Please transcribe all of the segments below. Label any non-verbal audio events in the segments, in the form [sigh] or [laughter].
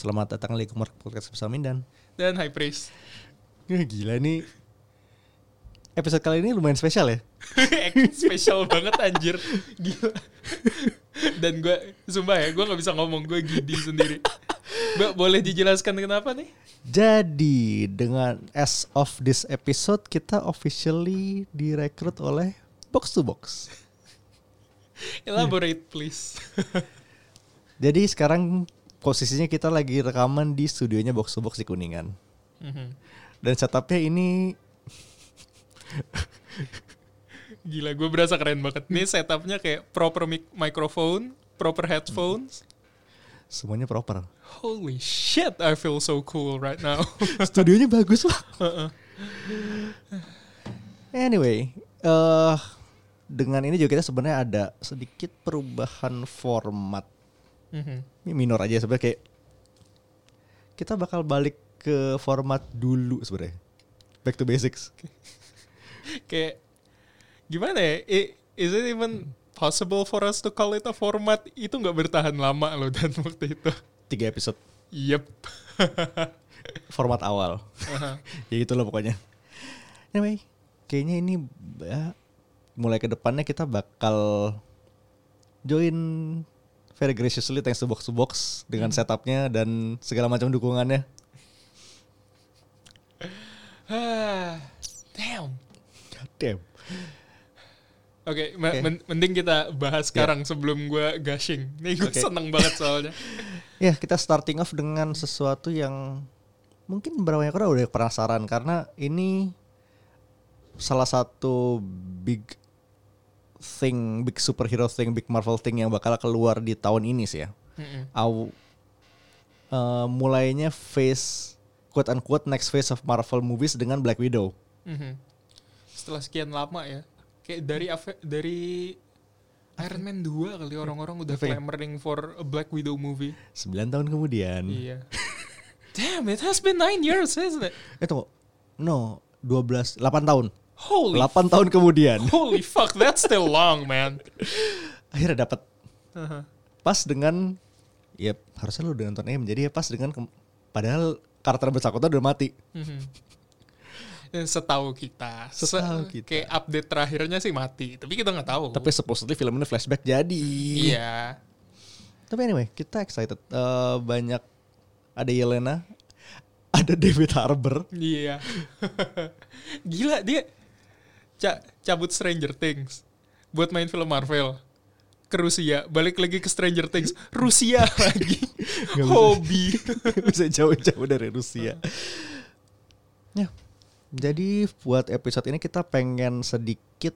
Selamat datang lagi ke Mark Podcast bersama Mindan. Dan High Priest. Gila nih. Episode kali ini lumayan spesial ya. [laughs] Spesial banget anjir. Gila. Dan gue, sumpah ya, gue gak bisa ngomong. Gue gidi sendiri. Mbak, boleh dijelaskan kenapa nih? Jadi dengan as of this episode kita officially direkrut oleh Box to Box. Elaborate please. Jadi sekarang posisinya kita lagi rekaman di studionya Box to Box di Kuningan. Mhm. Dan setupnya ini Gila, gue berasa keren banget. Nih setupnya kayak proper mic microphone, proper headphones. semuanya proper. Holy shit, I feel so cool right now. [laughs] Studionya bagus lah. Anyway, eh dengan ini juga kita sebenarnya ada sedikit perubahan format. Mhm. Ini minor aja sebenarnya kayak kita bakal balik ke format dulu sebenarnya. Back to basics. [laughs] kayak gimana ya? I- is it even possible for us to call it a format? Itu nggak bertahan lama loh dan [laughs] waktu itu. Tiga episode Yep. [laughs] format awal. Aha. ya gitu loh pokoknya. Anyway, kayaknya ini ya, mulai ke depannya kita bakal join very graciously thanks to box to box dengan setupnya dan segala macam dukungannya. [sighs] Damn. God damn. Oke, Oke. men- mending kita bahas sekarang sebelum gue gushing. Nih gue Oke. seneng banget soalnya. [laughs] Ya kita starting off dengan sesuatu yang mungkin beberapa yang udah penasaran karena ini salah satu big thing, big superhero thing, big Marvel thing yang bakal keluar di tahun ini sih ya. Aw, eh, mulainya phase quote unquote next phase of Marvel movies dengan Black Widow. Mhm. Setelah sekian lama ya, kayak dari dari Iron Man 2 kali orang-orang udah ya? clamoring for a Black Widow movie. 9 tahun kemudian. Iya. Damn, it has been nine years, isn't it? Eh tunggu. No, 12 8 tahun. Holy 8 tahun kemudian Holy fuck, that's still long, man. akhirnya dapat Aha. pas dengan ya harusnya lu udah nonton M jadi ya pas dengan padahal karakter bersangkutan udah mati. Mhm. Dan Setahu kita, Se- Setahu kita. kayak update terakhirnya sih mati, tapi kita nggak tahu. Tapi supposedly film ini flashback jadi. iya, Tapi anyway, kita excited. Eh, banyak ada Yelena, ada David Harbour. iya. [laughs] Gila dia ca- cabut Stranger Things buat main film Marvel ke Rusia, balik lagi ke Stranger Things, Rusia [laughs] lagi, hobi. [laughs] bisa jauh-jauh dari Rusia. Ya, jadi buat episode ini kita pengen sedikit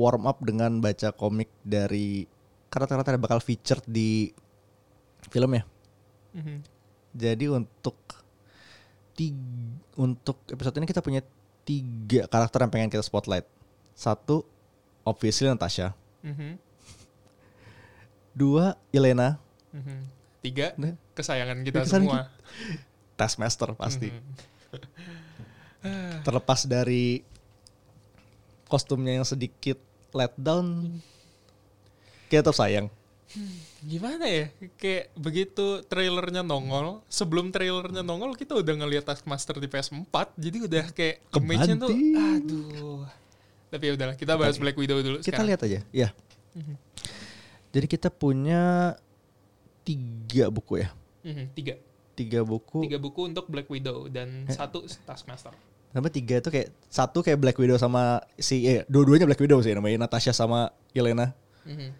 warm up dengan baca komik dari karakter-karakter yang bakal featured di film ya. Mhm. Jadi untuk tiga, untuk episode ini kita punya tiga karakter yang pengen kita spotlight. Satu, obviously Natasha. Mhm. Dua, Elena. Mhm. Tiga, Nah, kesayangan kita kesayangan semua. [laughs] Taskmaster pasti. Mhm. [laughs] Terlepas dari kostumnya yang sedikit let down, kita tetap sayang. Gimana ya? Kayak begitu trailernya nongol, sebelum trailernya nongol kita udah ngeliat Taskmaster di PS4, jadi udah kayak image-nya tuh, aduh. Tapi ya udahlah, kita bahas Oke. Black Widow dulu Kita sekarang. lihat aja, ya. Mhm. Jadi kita punya tiga buku ya, Mhm, Tiga. tiga buku. Tiga buku untuk Black Widow dan Eh. satu Taskmaster. Sampai tiga itu kayak satu kayak Black Widow sama si eh, dua-duanya Black Widow sih namanya Natasha sama Yelena. Mhm.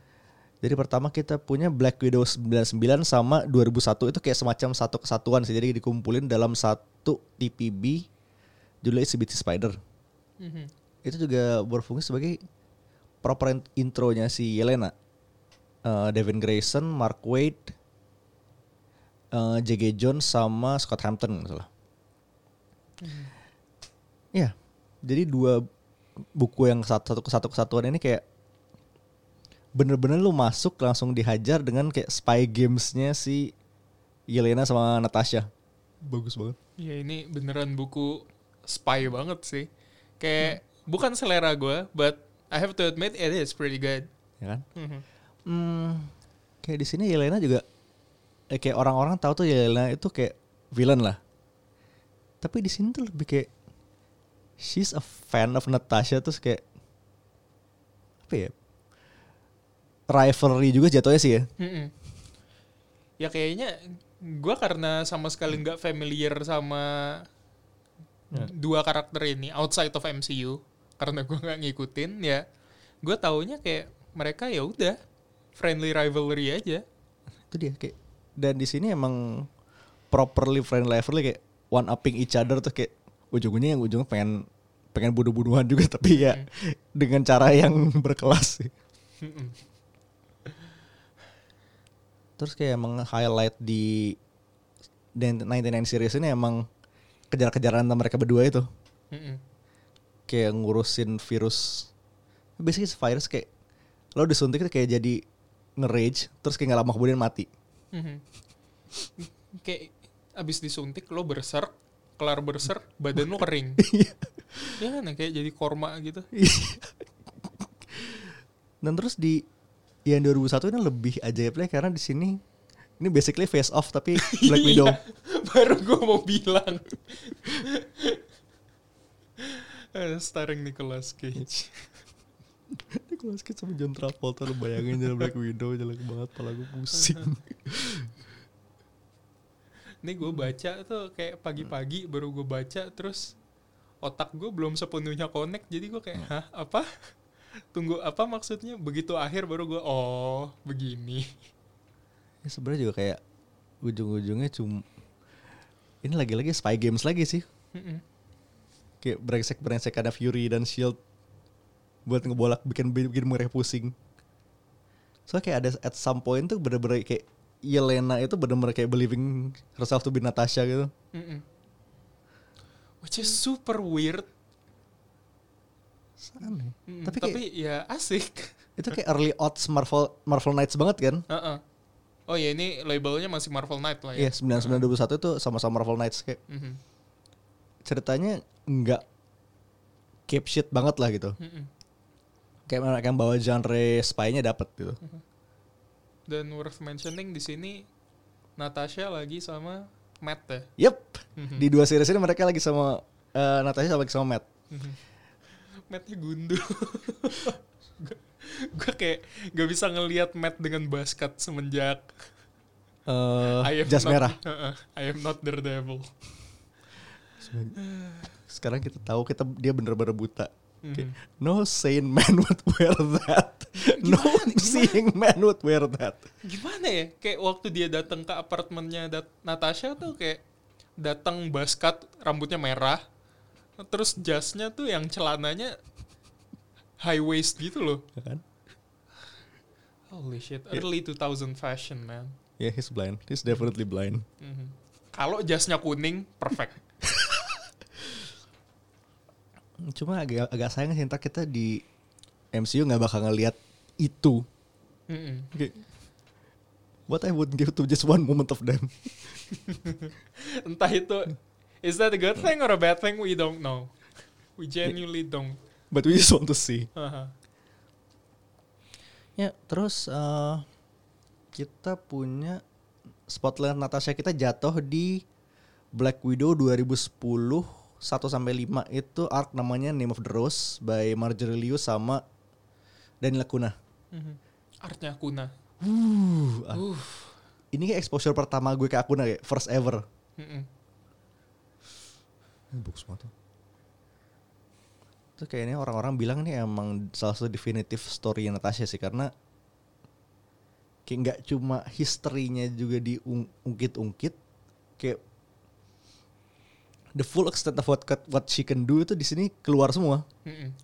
Jadi pertama kita punya Black Widow 99 sama 2001 itu kayak semacam satu kesatuan sih. Jadi dikumpulin dalam satu TPB judulnya Spider. Mhm. Itu juga berfungsi sebagai proper in- intronya si Yelena. Eh, Devin Grayson, Mark Waid, eh, J.G. Jones sama Scott Hampton nggak salah. Ya, jadi dua buku yang satu satu satu kesatuan ini kayak bener-bener lu masuk langsung dihajar dengan kayak spy gamesnya si Yelena sama Natasha. Bagus banget. Ya ini beneran buku spy banget sih. Kayak bukan selera gue, but I have to admit it is pretty good. Ya kan? Mhm. Hmm, kayak di sini Yelena juga eh, kayak orang-orang tahu tuh Yelena itu kayak villain lah. Tapi di sini tuh lebih kayak she's a fan of Natasha terus kayak apa ya? Rivalry juga jatuhnya sih ya. Mm-mm. Ya kayaknya gue karena sama sekali nggak familiar sama Ya. dua karakter ini outside of MCU karena gue nggak ngikutin ya gue taunya kayak mereka ya udah friendly rivalry aja Itu dia kayak dan di sini emang properly friend rivalry kayak one upping each other tuh kayak ujung-ujungnya yang ujungnya pengen pengen bunuh-bunuhan juga [laughs] tapi ya dengan cara yang [laughs] berkelas sih. Mm-mm. Terus kayak emang highlight di dan 99 series ini emang kejar-kejaran antara mereka berdua itu. Mm-mm. Kayak ngurusin virus. Basically virus kayak lo disuntik itu kayak jadi nge-rage terus kayak gak lama kemudian mati. Mhm. [laughs] kayak abis disuntik lo berserk kelar berserk badan lo kering [laughs] ya kan kayak jadi korma gitu Dan terus di yang 2001 ini lebih ajaib lagi karena di sini ini basically face off tapi [laughs] Black Widow. Iya, baru gue mau bilang starring Nicolas Cage [laughs] Nicolas Cage sama John Travolta lu bayangin jadi Black Widow jelek banget pala gue pusing. [laughs] Ini gue baca tuh kayak pagi-pagi baru gue baca terus otak gue belum sepenuhnya connect jadi gue kayak hah apa [laughs] tunggu apa maksudnya begitu akhir baru gue oh begini ya sebenarnya juga kayak ujung-ujungnya cuma ini lagi-lagi spy games lagi sih. Mm-mm. Kayak brengsek-brengsek ada Fury dan Shield buat ngebolak bikin bikin mereka pusing. Soalnya kayak ada at some point tuh bener-bener kayak Yelena itu bener-bener kayak believing herself to be Natasha gitu. Mm-mm. which is super weird Aneh. Mm, Tapi tapi, kayak- ya asik [laughs] Itu kayak early odds Marvel Marvel Knights banget kan? Heeh. oh ya ini labelnya masih Marvel Knight lah Iya, ya 9921 itu sama-sama Marvel Knights kayak Mhm. Ceritanya nggak keep shit banget lah gitu. Mm-mm. Kayak mereka yang bawa genre spy-nya dapet gitu. dan worth mentioning di sini Natasha lagi sama Matt ya Yep. Mhm. Di dua series ini mereka lagi sama eh, Natasha sama lagi sama Matt. Mhm. [laughs] Mattnya gundul [laughs] gue kayak gak bisa ngelihat Matt dengan basket semenjak [laughs] I am jas not- merah. I am not Daredevil Sekarang kita tahu kita dia bener-bener buta. Kayak, Mhm. no sane man would wear that. [laughs] no seeing man would wear that. gimana ya kayak waktu dia datang ke apartemennya Dat- Natasha tuh kayak datang basket rambutnya merah terus jasnya tuh yang celananya high waist gitu loh Ya kan? holy shit early 2000 fashion man Yeah, he's blind. He's definitely blind. Mhm. kalau jasnya kuning perfect Cuma agak agak sayang sih ntar kita di MCU nggak bakal ngelihat itu. Mhm. Kayak, what I would give to just one moment of them. [laughs] entah itu is that a good thing or a bad thing we don't know we genuinely don't But we just want to see. Haha. Ya, terus eh, kita punya spotlight Natasha kita jatuh di Black Widow 2010 1 sampai 5 itu arc namanya Name of the Rose by Marjorie Liu sama Daniel Lacuna. Mhm. artnya kuna Uh, ah. uh. Ini kayak exposure pertama gue ke Akuna kayak first ever. Mhm. Bagus banget. Terus kayaknya orang-orang bilang ini emang salah satu definitive story Natasha sih karena kayak nggak cuma historinya juga diungkit-ungkit kayak the full extent of what what she can do itu di sini keluar semua.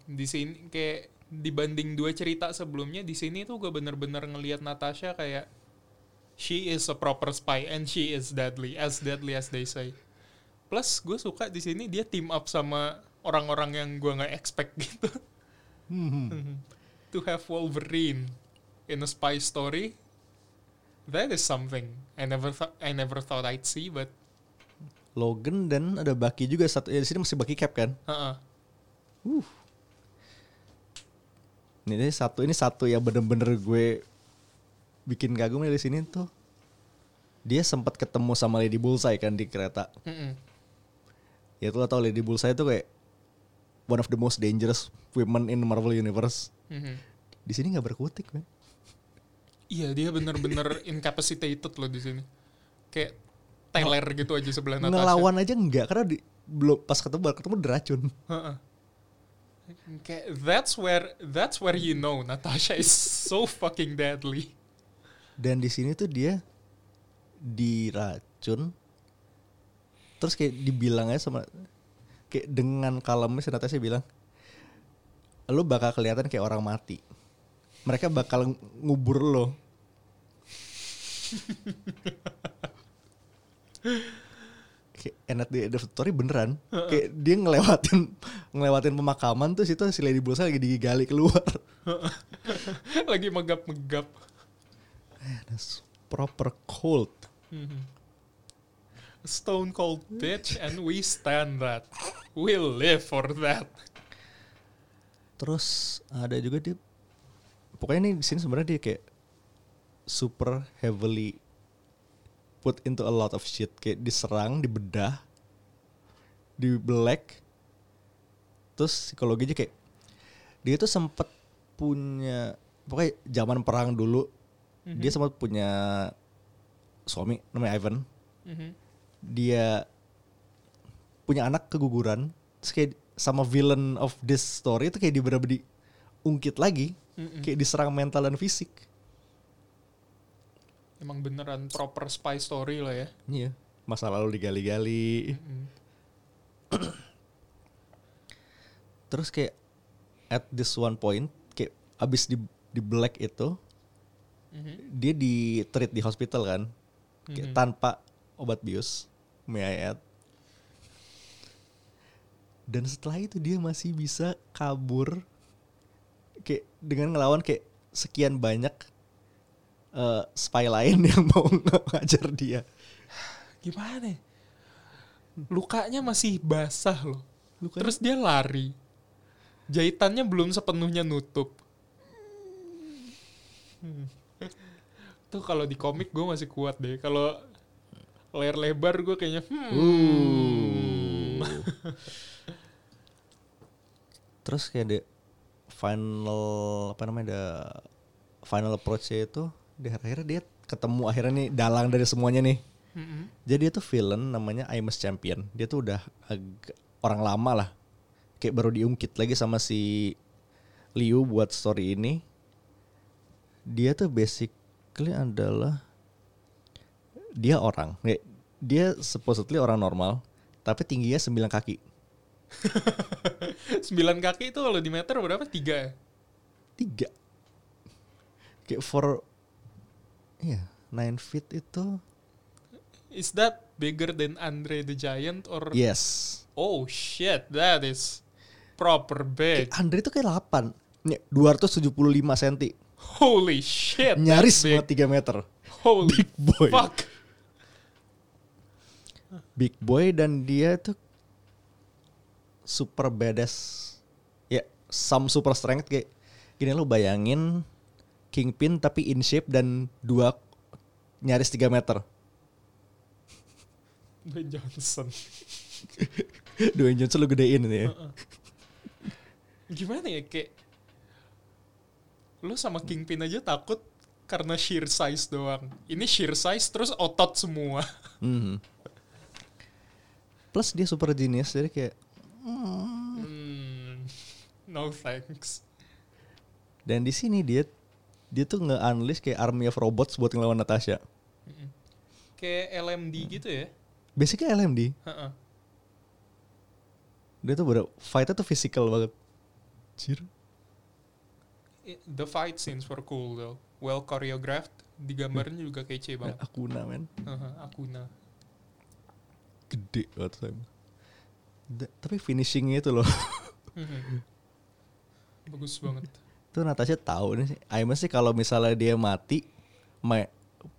Di sini kayak dibanding dua cerita sebelumnya di sini tuh gue bener-bener ngelihat Natasha kayak she is a proper spy and she is deadly as deadly as they say. Plus gue suka di sini dia team up sama orang-orang yang gue nggak expect [laughs] gitu. Hmm. to have Wolverine in a spy story, that is something I never thought I never thought I'd see, but Logan dan ada Bucky juga satu ya di sini masih Bucky Cap kan. uh Uh. Ini satu ini satu yang bener-bener gue bikin kagum dari sini tuh dia sempat ketemu sama Lady Bullseye kan di kereta. Mm-mm. Ya tuh tau Lady Bullseye itu kayak one of the most dangerous women in Marvel Universe. Mhm. Di sini nggak berkutik, man. Iya dia bener-bener [laughs] incapacitated loh di sini. Kayak teler gitu aja sebelah Natasha. Ngelawan aja enggak karena di, belum pas ketemu baru ketemu diracun. Heeh. Kayak that's where that's where you know Natasha is so fucking deadly. Dan di sini tuh dia diracun. Terus kayak dibilangnya sama kayak dengan kalemnya si Natasha bilang, lu bakal kelihatan kayak orang mati. Mereka bakal ngubur lo. [laughs] kayak enak di the story beneran. Kayak dia ngelewatin ngelewatin pemakaman tuh situ si Lady Bullseye lagi digali keluar. [laughs] Lagi megap-megap. That's proper cold. Stone cold bitch and we stand that. We live for that. Terus ada juga dia pokoknya nih di sini sebenarnya dia kayak super heavily put into a lot of shit kayak diserang, dibedah, di black. Terus psikologinya kayak dia tuh sempet punya pokoknya zaman perang dulu dia sempat punya suami namanya Ivan. Mhm. Dia punya anak keguguran. Terus kayak sama villain of this story itu kayak di bener diungkit lagi. Mm-mm. Kayak diserang mental dan fisik. Emang beneran proper spy story lah ya. Iya. Masa lalu digali-gali. Mm-mm. Terus kayak at this one point kayak abis di di black itu Mhm. dia di treat di hospital kan kayak Mhm. tanpa obat bius may I add. dan setelah itu dia masih bisa kabur kayak dengan ngelawan kayak sekian banyak eh, spy lain [laughs] yang mau ngajar dia Gimana ya? Lukanya masih basah loh. Lukanya- Terus dia lari. Jahitannya belum sepenuhnya nutup. Hmm. Tuh kalau di komik gue masih kuat deh. Kalau layar lebar gue kayaknya hmm. Uh. Terus kayak the final apa namanya the final approach-nya itu di akhirnya dia ketemu akhirnya nih dalang dari semuanya nih. Mm-mm. Jadi dia tuh villain namanya Imus Champion. Dia tuh udah orang lama lah. Kayak baru diungkit lagi sama si Liu buat story ini. Dia tuh basically adalah dia orang. Kayak Dia supposedly orang normal, tapi tingginya 9 kaki. [laughs] Sembilan kaki itu kalau di meter berapa? Tiga ya? Tiga. Kayak for Iya, 9 feet itu Is that bigger than Andre the Giant or yes. Oh shit, that is proper big. Kayak Andre itu kayak 8. Nih, 275 cm. Holy shit. Nyaris banget 3 meter. Holy Big boy. fuck. Big boy dan dia tuh super badass. Ya, some super strength kayak gini lo bayangin Kingpin tapi in shape dan dua nyaris 3 meter. Dwayne Johnson. [laughs] Dwayne Johnson lo gedein ini ya. Gimana ya kayak lu sama Kingpin aja takut karena sheer size doang. Ini sheer size terus otot semua. Mhm. Plus dia super genius jadi kayak Hmm, no thanks. dan di sini dia dia tuh nge-unleash kayak army of robots buat ngelawan Natasha. Kayak LMD gitu ya. Basically LMD. Heeh. Dia tuh bener fight tuh physical banget. Cir. The fight scenes were cool though. Well choreographed. Digambarnya juga kece banget. Akuna men. Heeh, Akuna. Gede banget saya. Da- tapi finishingnya itu loh. [laughs] Bagus banget. Tuh Natasha tahu nih. Aimas sih kalau misalnya dia mati, ma-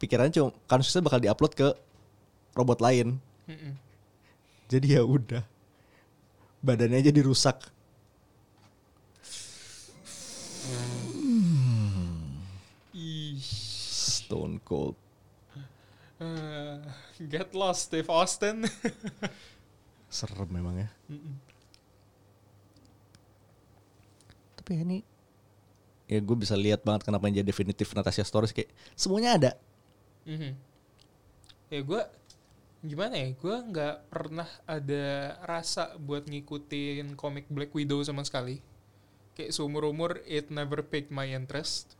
pikirannya cuma kasusnya bakal diupload ke robot lain. Mhm. Jadi ya udah. Badannya aja dirusak. Ih. Stone Cold. Eh, get lost Steve Austin. [laughs] Serem memang ya. Mm-mm. Tapi ini ya gue bisa lihat banget kenapa yang jadi definitif Natasha Stories kayak semuanya ada. Mhm. Ya gue gimana ya? Gue nggak pernah ada rasa buat ngikutin komik Black Widow sama sekali. Kayak seumur umur it never piqued my interest.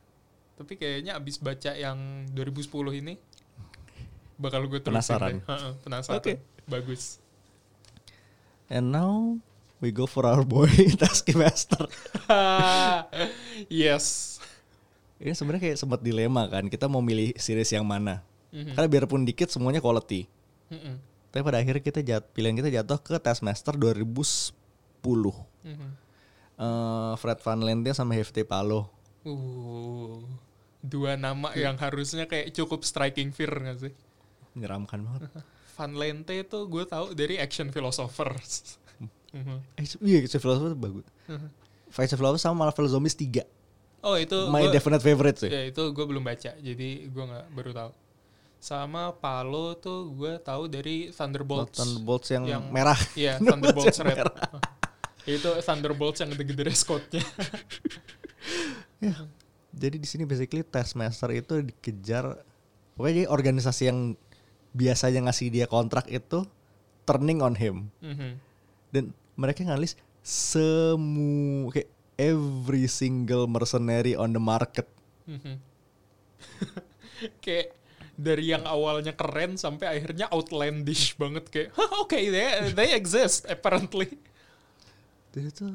Tapi kayaknya abis baca yang 2010 ini bakal gue terusin Penasaran. deh. Penasaran. Oke. Bagus. And now we go for our boy [laughs] Taskmaster. [laughs] yes. Ini sebenarnya kayak sempat dilema kan, kita mau milih series yang mana. Mhm. Karena biarpun dikit semuanya quality. Mm-mm. Tapi pada akhirnya kita jat, pilihan kita jatuh ke Taskmaster 2010. Mhm. Eh, Fred Van Lente sama Hefty Palo. Uh, dua nama yang harusnya kayak cukup striking fear gak sih? Menyeramkan banget. [laughs] Van Lente itu gue tahu dari Action Philosophers. Mhm. Eh, iya, Philosopher itu bagus. Mhm. Face Philosopher sama Marvel Zombies 3. Oh itu My gua- definite favorite sih. ya itu gue belum baca, jadi gue nggak baru tahu. Sama Palo tuh gue tahu dari Thunderbolts. Thunderbolts yang, Yang- merah. Iya, [laughs] Thunderbolts Red. merah. [laughs] itu Thunderbolts yang gede-gede skotnya. [laughs] Jadi di sini basically Taskmaster itu dikejar pokoknya jadi organisasi yang biasanya ngasih dia kontrak itu turning on him Mhm. Dan mereka ngalis semua kayak every single mercenary on the market. Mhm. [laughs] kayak dari yang awalnya keren sampai akhirnya outlandish banget kayak "Hah, oke they they exist apparently Jadi tuh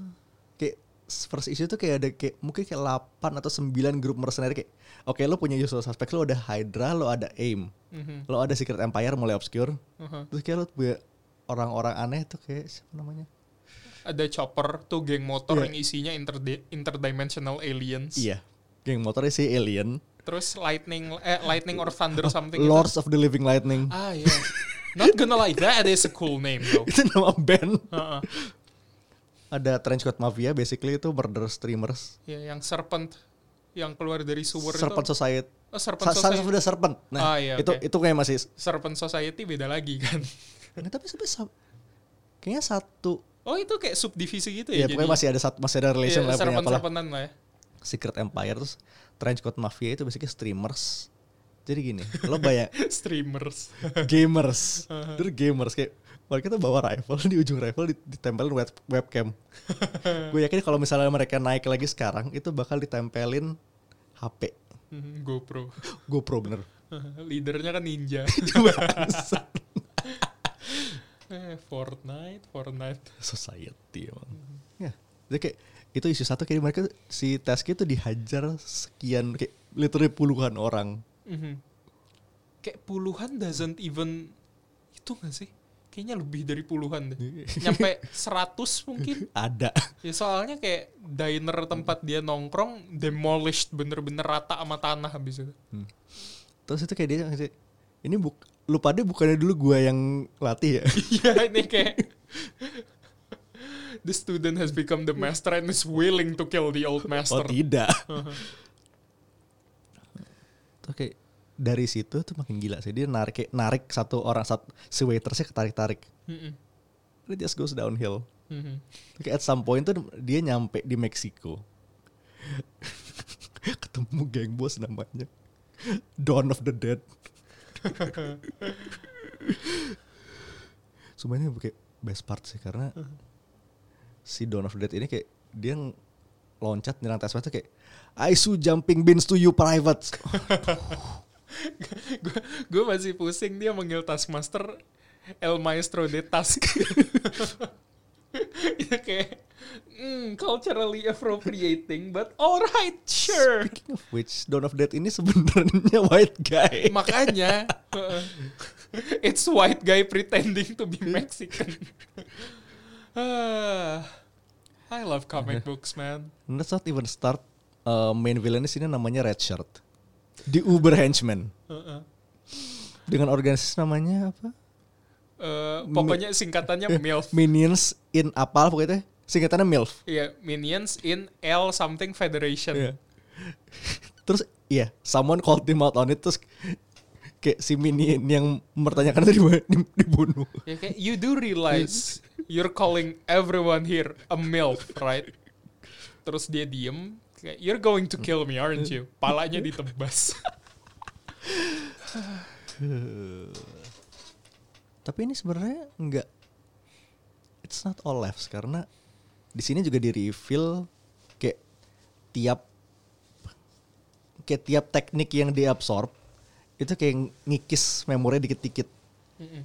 kayak first issue tuh kayak ada kayak mungkin kayak 8 atau 9 grup mercenary kayak oke lo punya usual suspect lo ada Hydra, lo ada AIM, Mhm. lo ada Secret Empire mulai obscure. Uh-huh. Terus kayak lo punya orang-orang aneh tuh kayak siapa namanya? ada chopper tuh geng motor Iya. yang isinya interdi- interdimensional aliens Iya. Geng motornya si Alien, terus lightning eh lightning or thunder something Lords of the Living Lightning. ah ya not gonna lie that is a cool name though [laughs] itu nama band. Heeh. Ada Trenchcoat Mafia, basically itu murder streamers. ya yang serpent yang keluar dari sewer Serpent itu Society. oh, serpent Sa- Sons of society the Serpent. Nah, Ah, iya, itu oke. itu kayak masih serpent society beda lagi kan Nah, tapi sam- kayaknya satu oh itu kayak subdivisi gitu ya, ya, pokoknya masih ada satu masih ada relation Iya, lah punya apalah. lah ya. Secret Empire terus Trenchcoat Mafia itu basically streamers. Jadi gini, lo bayang [laughs] streamers. Gamers, terus gamers kayak mereka tuh bawa rifle di ujung rifle di- ditempelin web, webcam. [laughs] Gue yakin kalau misalnya mereka naik lagi sekarang itu bakal ditempelin HP, Mhm, GoPro. [laughs] GoPro bener. leadernya kan ninja eh, Fortnite Fortnite [laughs] Society emang. Ya, jadi kayak itu isu satu kayak mereka si Taski itu dihajar sekian kayak literally puluhan orang. Mhm. kayak puluhan doesn't even itu gak sih kayaknya lebih dari puluhan deh [laughs] nyampe 100 mungkin [laughs] Ada. ya soalnya kayak diner tempat dia nongkrong demolished bener-bener rata sama tanah habis itu Terus itu kayak dia ngasih, ini buk lu pada bukannya dulu gua yang latih ya? [laughs] Iya ini kayak [laughs] The student has become the master and is willing to kill the old Oh master. tidak. [laughs] Tuh kayak dari situ tuh makin gila sih dia narik kayak narik satu orang satu si waitersnya ketarik tarik. Mm-mm. It just goes downhill. Mhm. Kayak at some point tuh dia nyampe di Meksiko. Ketemu geng bos namanya. Dawn of the Dead. [laughs] Sebenarnya kayak best part sih karena si Dawn of the Dead ini kayak dia loncat nyerang tuh kayak I su jumping beans to you private. [laughs] Gue masih pusing dia manggil Taskmaster El Maestro de Task. [laughs] [laughs] Itu kayak mm, culturally appropriating, but alright, sure. Speaking of which, Dawn of the Dead ini sebenarnya [laughs] white guy. Makanya, uh, it's white guy pretending to be Mexican. Ah, I love comic books, man. Let's not even start uh, main villain di sini namanya Red Shirt. Di Uber Henchman. Uh-uh. Dengan organisasi namanya apa? Uh, pokoknya singkatannya [laughs] MILF. Minions in apal pokoknya singkatannya MILF. Iya, Minions in L something Federation. Iya. Terus iya, someone called him out on it terus kayak si Minion yang mempertanyakan itu dibu- di- dibunuh. Ya kayak you do realize you're calling everyone here a MILF, right? Terus dia diem, kayak you're going to kill me, aren't you? Palanya ditebas. [laughs] Tapi ini sebenarnya enggak it's not all lefts karena di sini juga di reveal kayak tiap kayak tiap teknik yang diabsorb itu kayak ngikis memori dikit-dikit. Mm-mm,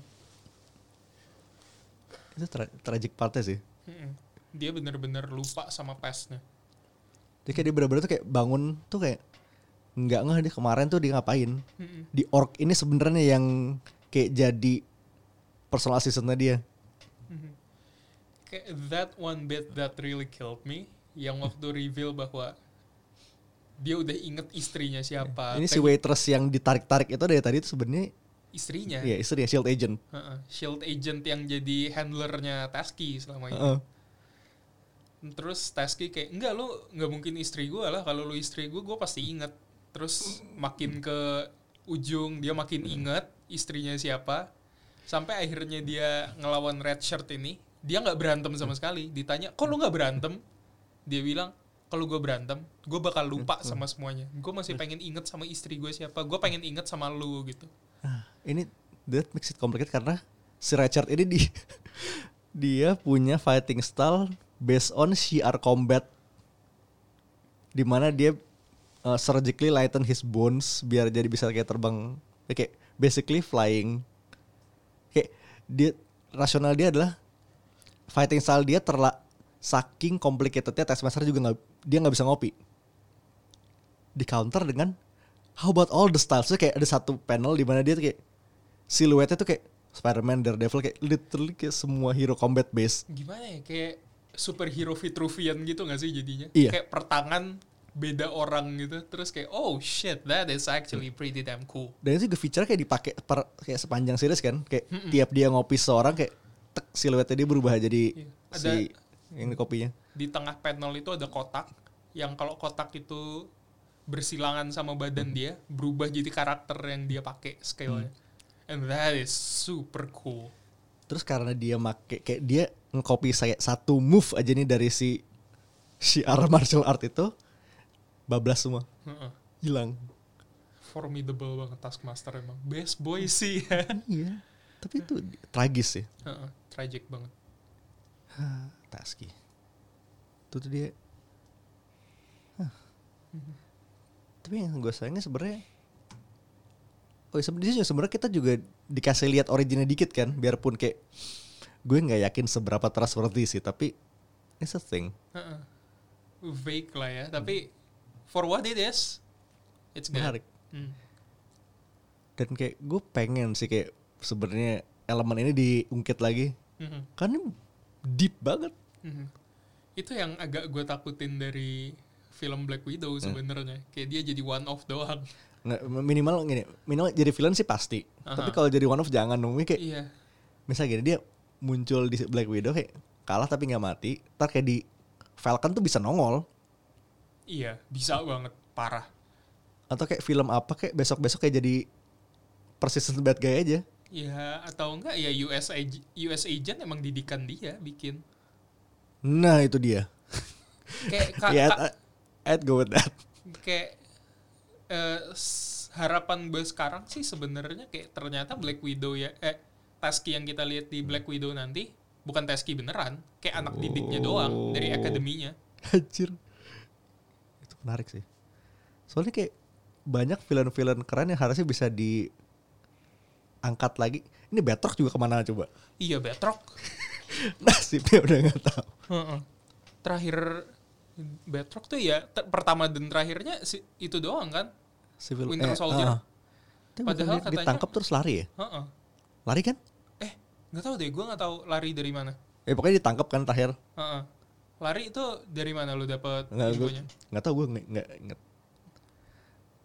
Itu tra- tragic partnya sih. mm-mm. Dia bener-bener lupa sama pastnya. Dia kayak dia bener-bener tuh kayak bangun tuh kayak nggak ngeh dia kemarin tuh dia ngapain. Mm-mm. Di orc ini sebenarnya yang kayak jadi personal assistantnya dia. Kayak that one bit that really killed me, yang waktu reveal bahwa dia udah inget istrinya siapa. ini si waitress yang ditarik-tarik itu dari tadi itu sebenarnya istrinya. ya istri ya shield agent. Heeh, Shield agent yang jadi handlernya Tasky selama ini. Heeh. Terus Tasky kayak enggak lu nggak mungkin istri gue lah kalau lu istri gue gue pasti inget. Terus makin ke ujung dia makin inget istrinya siapa. Sampai akhirnya dia ngelawan red shirt ini dia nggak berantem sama sekali. Ditanya kok lu nggak berantem? Dia bilang kalau gue berantem gue bakal lupa sama semuanya. Gue masih pengen inget sama istri gue siapa. Gue pengen inget sama lu gitu. Ah, ini that makes it complicated karena si Richard ini di [laughs] dia punya fighting style based on CR combat di mana dia uh, surgically lighten his bones biar jadi bisa kayak terbang ya kayak basically flying dia rasional dia adalah fighting style dia terla saking complicatednya Taskmaster juga nggak dia nggak bisa ngopi di counter dengan how about all the styles Terus kayak ada satu panel di mana dia tuh kayak siluetnya tuh kayak Spider-Man, Daredevil kayak literally kayak semua hero combat base. gimana ya kayak superhero Vitruvian gitu gak sih jadinya Iya. kayak pertangan beda orang gitu terus kayak oh shit that is actually pretty damn cool. Dan itu juga feature kayak dipakai per kayak sepanjang series kan, kayak tiap dia ngopi seorang kayak tek siluetnya dia berubah jadi Iya. si yang kopinya. di tengah panel itu ada kotak yang kalau kotak itu bersilangan sama badan dia berubah jadi karakter yang dia pakai skillnya and that is super cool. Terus karena dia make kayak dia ngekopi saya satu move aja nih dari si si arah martial art itu bablas semua, hilang. formidable banget Taskmaster emang best boy sih ya [laughs] Iya. Tapi itu tragis sih. Heeh, tragic banget Taski. Itu tuh dia. Hah. Tapi yang gue sayangnya sebenarnya Oh sebenarnya sebenarnya kita juga dikasih lihat originnya dikit kan, biarpun kayak gue nggak yakin seberapa trustworthy sih, tapi it's a thing. Heeh. vague lah ya tapi for what it is it's good Menarik. Hmm. Dan kayak gue pengen sih kayak sebenarnya elemen ini diungkit lagi, Mhm. kan ini deep banget. Mhm. Itu yang agak gue takutin dari film Black Widow sebenarnya. Kayak dia jadi one off doang. Nggak, minimal gini, minimal jadi villain sih pasti. Aha. Tapi kalau jadi one of jangan dong, kayak Iya. misalnya gini dia muncul di Black Widow kayak kalah tapi nggak mati ntar kayak di Falcon tuh bisa nongol Iya, bisa banget. Parah. atau kayak film apa kayak besok besok kayak jadi persistent bad guy aja Ya, atau enggak ya US, ag- US agent emang didikan dia bikin. nah itu dia Kayak [laughs] ka- ka- I'd, I'd go with that kayak eh, s- harapan gue sekarang sih sebenarnya kayak ternyata Black Widow ya eh Tasky yang kita lihat di Black Widow nanti bukan Tasky beneran kayak anak didiknya doang dari Oh. akademinya anjir menarik sih soalnya kayak banyak villain-villain keren yang harusnya bisa diangkat lagi ini Batroc juga ke mana coba iya Batroc [laughs] nasibnya udah nggak tahu Heeh. terakhir Batroc tuh ya ter- pertama dan terakhirnya si, itu doang kan Civil Winter Soldier. ah. Tapi bukan Padahal dia katanya- ditangkap terus lari ya Heeh. lari kan eh nggak tahu deh gue nggak tahu lari dari mana eh pokoknya ditangkap kan terakhir Heeh. Lari itu dari mana lu dapet nggak gue nggak tahu gue nggak nggak inget.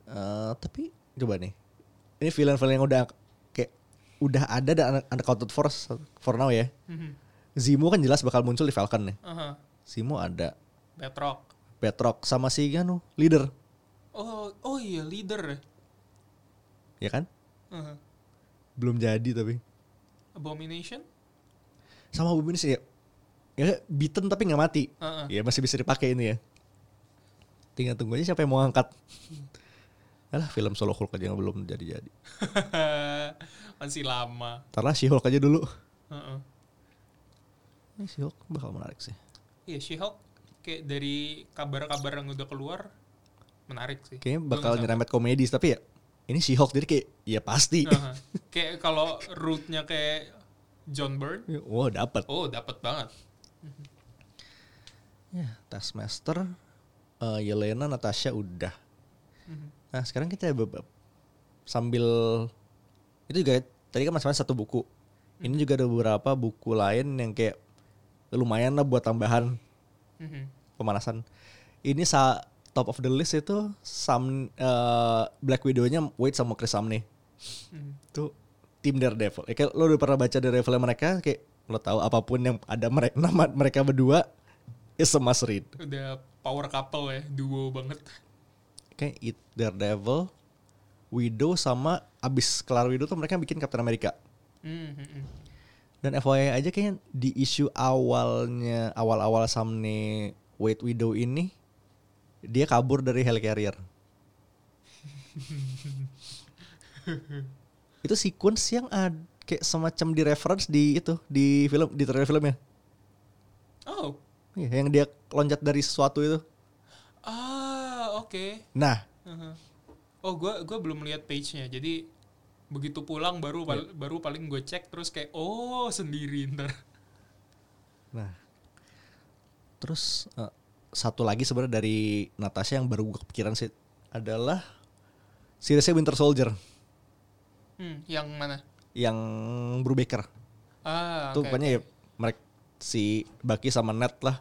Eh, tapi coba nih. Ini villain-villain yang udah kayak udah ada dan un- unaccounted for for now ya. Mhm. Zemo kan jelas bakal muncul di Falcon nih. Aha. Zemo ada. Batroc Petrok sama si Ganu leader. Oh oh iya leader. Ya kan? Uh-huh. belum jadi tapi. Abomination? sama sih ya, ya beaten tapi nggak mati Uh-uh. ya masih bisa dipakai ini ya tinggal tunggu aja siapa yang mau angkat Alah film solo Hulk aja yang belum jadi-jadi [laughs] Masih lama. Ntar lah She-Hulk aja dulu Uh-uh. Ini She-Hulk bakal menarik sih Iya, She-Hulk kayak dari kabar-kabar yang udah keluar menarik sih. Kayaknya bakal nyerempet komedi tapi ya ini She-Hulk jadi kayak ya pasti Uh-huh. kayak kalau rootnya kayak John Byrne, Wah dapat oh dapat banget. Ya Taskmaster eh, Yelena Natasha udah Mhm. Nah sekarang kita be- sambil itu juga tadi kan masing-masing satu buku. Ini juga ada beberapa buku lain yang kayak lumayan lah buat tambahan Mhm. pemanasan. Ini sa top of the list itu Sam eh, Black Widow-nya Wade sama Chris Samney. Mhm. Itu tim Daredevil. Ya, kayak lo udah pernah baca Daredevil mereka kayak lo tahu apa pun yang ada mereka [laughs] nama mereka berdua is a must read. Udah power couple ya, duo banget. Kayak it Daredevil, Widow sama abis kelar Widow tuh mereka bikin Captain America. Mhm. Dan FYI aja kayaknya di isu awalnya awal-awal Samne Wade Widow ini dia kabur dari helicarrier. [laughs] itu sequence yang ada kayak semacam di reference di itu di film di trailer filmnya. Oh, Iya, yang dia loncat dari sesuatu itu. ah oke. Nah, Uh-huh. Oh, gua gua belum lihat page-nya. Jadi begitu pulang baru pal- baru paling gue cek terus kayak oh sendiri ntar. Nah, terus eh, satu lagi sebenarnya dari Natasha yang baru gue kepikiran sih adalah seriesnya Winter Soldier Hmm, yang mana? Yang Brubaker. Ah, Tuh oke, pokoknya ya oke. mereka si Bucky sama Ned lah.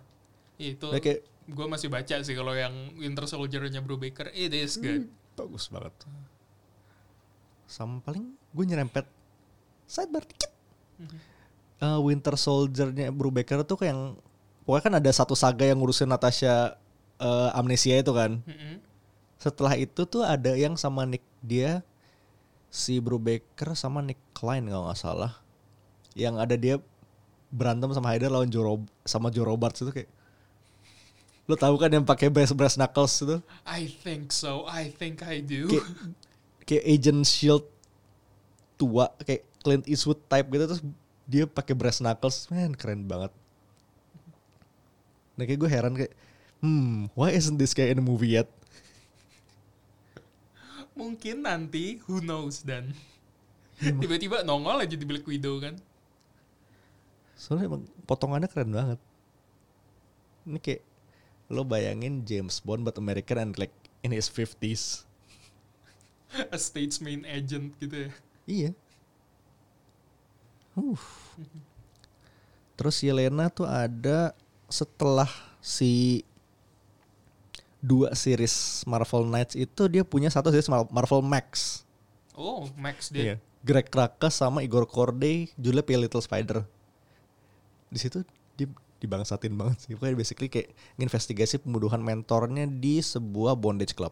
Iya, itu Dia kayak gue masih baca sih kalau yang Winter Soldier-nya Brubaker it is good. bagus banget. Sama paling gue nyerempet sidebar dikit. Eh, Winter Soldier-nya Brubaker tuh kayak yang pokoknya kan ada satu saga yang ngurusin Natasha eh, amnesia itu kan. Mhm. Setelah itu tuh ada yang sama Nick dia si Brubaker sama Nick Klein kalau nggak salah. Yang ada dia berantem sama Hydra lawan Joe Rob- sama Joe Roberts itu kayak lo tahu kan yang pakai brass brass knuckles itu I think so. I think I do. kayak kayak Agent Shield tua kayak Clint Eastwood type gitu terus dia pakai brass knuckles man keren banget nah kayak gue heran kayak hmm why isn't this guy in a movie yet Mungkin nanti who knows dan tiba-tiba nongol aja di Black Widow kan. Soalnya emang potongannya keren banget. Ini kayak lo bayangin James Bond but American and like in his 50s. [laughs] A state's main agent gitu ya. Iya. Uh. Terus Yelena tuh ada setelah si dua series Marvel Knights itu dia punya satu series Mar- Marvel Max. Oh, Max dia. Iya. Greg Krakas sama Igor Corday judulnya Pale Little Spider. Di situ dia dibangsatin banget sih. Pokoknya basically kayak investigasi pembunuhan mentornya di sebuah bondage club.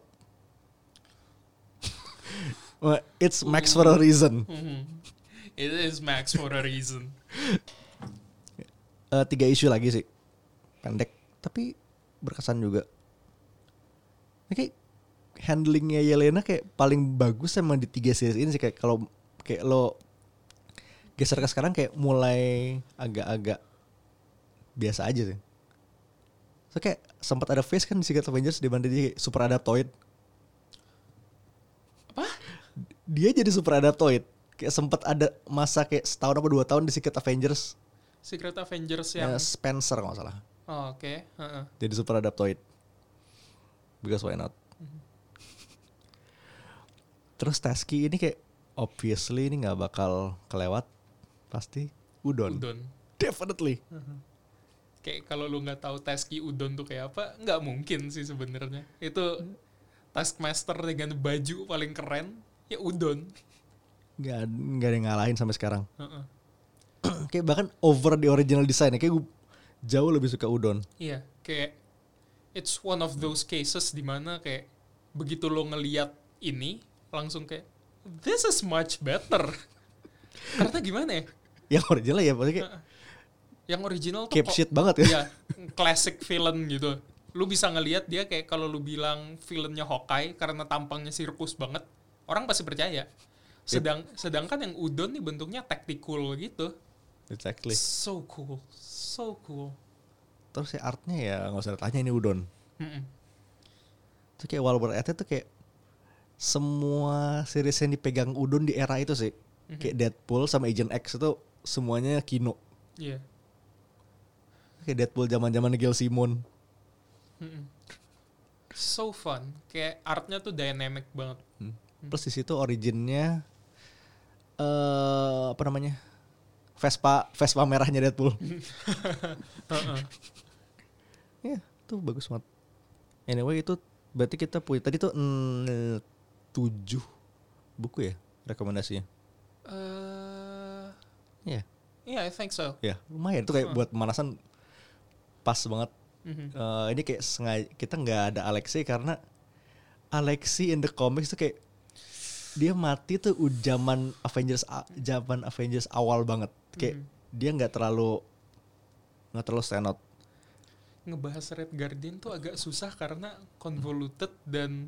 [laughs] It's Max for a reason. Mhm. It is Max for a reason. Eh, tiga isu lagi sih. Pendek tapi berkesan juga. Ini kayak handlingnya Yelena kayak paling bagus emang di tiga series ini sih kayak kalau kayak lo geser ke sekarang kayak mulai agak-agak biasa aja sih. So kayak sempat ada face kan di Secret Avengers di mana dia super adaptoid. Apa? Dia jadi super adaptoid. Kayak sempat ada masa kayak setahun apa dua tahun di Secret Avengers. Secret Avengers Ya, yang Spencer kalau salah. Oh, oke. Heeh. Jadi super adaptoid. Because why not? Terus Tasky ini kayak obviously ini nggak bakal kelewat pasti udon. Udon. Definitely. Kayak kalau lu nggak tahu Taski Udon tuh kayak apa, nggak mungkin sih sebenarnya. Itu Taskmaster dengan baju paling keren, ya Udon. Nggak nggak ada yang ngalahin sampai sekarang. Heeh. [clears throat] kayak bahkan over the original design kayak gue jauh lebih suka udon. Iya, kayak it's one of those cases di mana kayak begitu lo ngeliat ini langsung kayak this is much better. [laughs] Karena gimana ya? Yang original ya maksudnya kayak Yang original tuh keep kok- shit banget ya. Iya, classic villain gitu. Lu bisa ngelihat dia kayak kalau lu bilang villainnya Hawkeye karena tampangnya sirkus banget, orang pasti percaya. Sedang sedangkan yang Udon nih bentuknya tactical gitu. Exactly. So cool. So cool. Terus ya artnya ya nggak usah tanya ini udon. Mm-mm. Itu kayak Walber Ate tuh kayak semua series yang dipegang udon di era itu sih. Mhm. Kayak Deadpool sama Agent X itu semuanya kino. Iya. Kayak Deadpool zaman-zaman Gail Simon. Mm-mm. So fun. Kayak artnya tuh dynamic banget. Hmm. Plus di situ originnya eh apa namanya? Vespa Vespa merahnya Deadpool. [laughs] Heeh. Ya, itu bagus banget. Anyway, itu berarti kita punya tadi tuh mm, tujuh buku ya rekomendasinya. Eh, Iya, yeah, I think so. ya lumayan tuh kayak Hmm. buat pemanasan pas banget. Mhm. Eh, ini kayak sengaja kita nggak ada Alexi karena Alexi in the comics tuh kayak dia mati tuh zaman Avengers zaman Avengers awal banget. Kayak Mhm. dia nggak terlalu nggak terlalu stand out. ngebahas Red Guardian tuh agak susah karena convoluted dan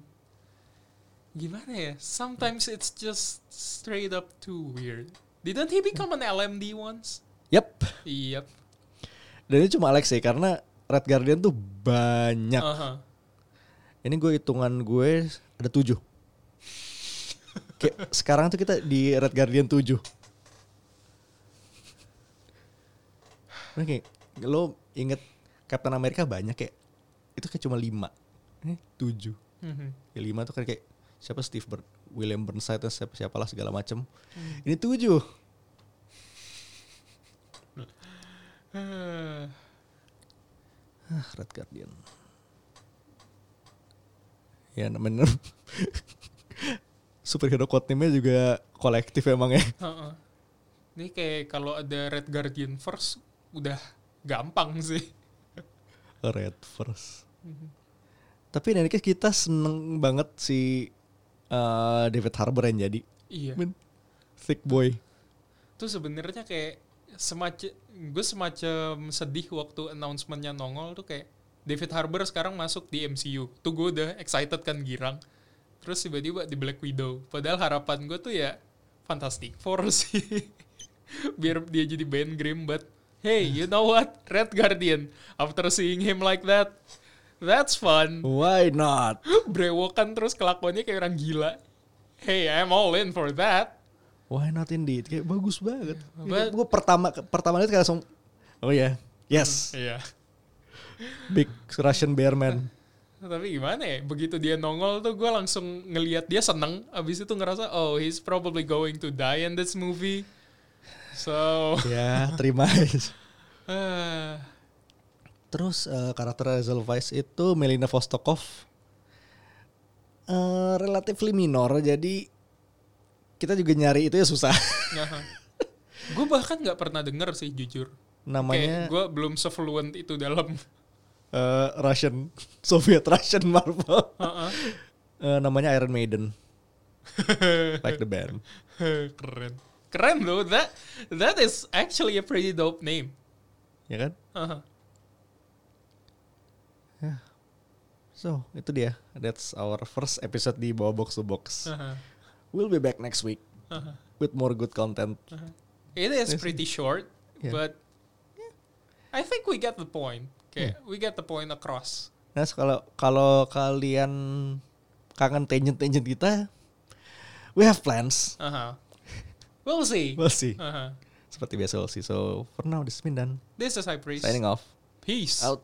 gimana ya? Sometimes it's just straight up too weird. Didn't he become an LMD once? Yep. Yep. Dan ini cuma Alexi karena Red Guardian tuh banyak. Aha. Ini gue hitungan gue ada tujuh. Kayak [laughs] sekarang tuh kita di Red Guardian tujuh. Oke, lo inget Captain America banyak kayak itu kayak cuma lima, ini tujuh. Mhm. Ya, lima tuh kan kayak siapa Steve Bur William Burnside dan siapa siapalah segala macem. Ini tujuh. Ah, Red Guardian. Ya namanya [laughs] superhero code name-nya juga kolektif emang ya. Heeh. Ini kayak kalau ada Red Guardian first udah gampang sih. Red First. Tapi ini kita seneng banget si eh, David Harbour yang jadi. Iya. Men, thick boy. Tuh sebenarnya kayak semacam gue semacam sedih waktu announcementnya nongol tuh kayak David Harbour sekarang masuk di MCU. Tuh gue udah excited kan girang. Terus tiba-tiba di Black Widow. Padahal harapan gue tuh ya Fantastic Four [laughs] sih. Biar dia jadi Ben Grimm. But hey, you know what? Red Guardian. After seeing him like that, that's fun. Why not? [gasps] Brewokan terus kelakuannya kayak orang gila. Hey, I'm all in for that. Why not indeed? Kayak bagus banget. But- Gue pertama pertama lihat kayak langsung Oh ya, yes, [laughs] Iya. big Russian bear man. Tapi gimana ya, begitu dia nongol tuh gue langsung ngelihat dia seneng. Abis itu ngerasa, oh he's probably going to die in this movie. So, [laughs] ya, terima. [laughs] Terus eh, karakter Hazel Weiss itu Melina Vostokov eh relatively minor, jadi kita juga nyari itu ya susah. [laughs] gue bahkan nggak pernah denger sih jujur. Namanya gue belum sefluent itu dalam. eh, Russian, [laughs] Soviet Russian Marvel. Heeh. Eh, namanya Iron Maiden, [laughs] like the band. Keren. Keren loh, that that is actually a pretty dope name. Ya kan? Heeh. So, itu dia. That's our first episode di Bawa Box to Box. Heeh. We'll be back next week Heeh. with more good content. It is pretty short, Yeah. but I think we get the point. Okay, we get the point across. Nah, kalau kalau kalian kangen tangent-tangent kita, we have plans. Uh-huh. We'll see. [laughs] We'll see. Uh-huh. Seperti biasa we'll see. So, for now, this is Mindan. This is High Priest. Signing off. Peace. Out.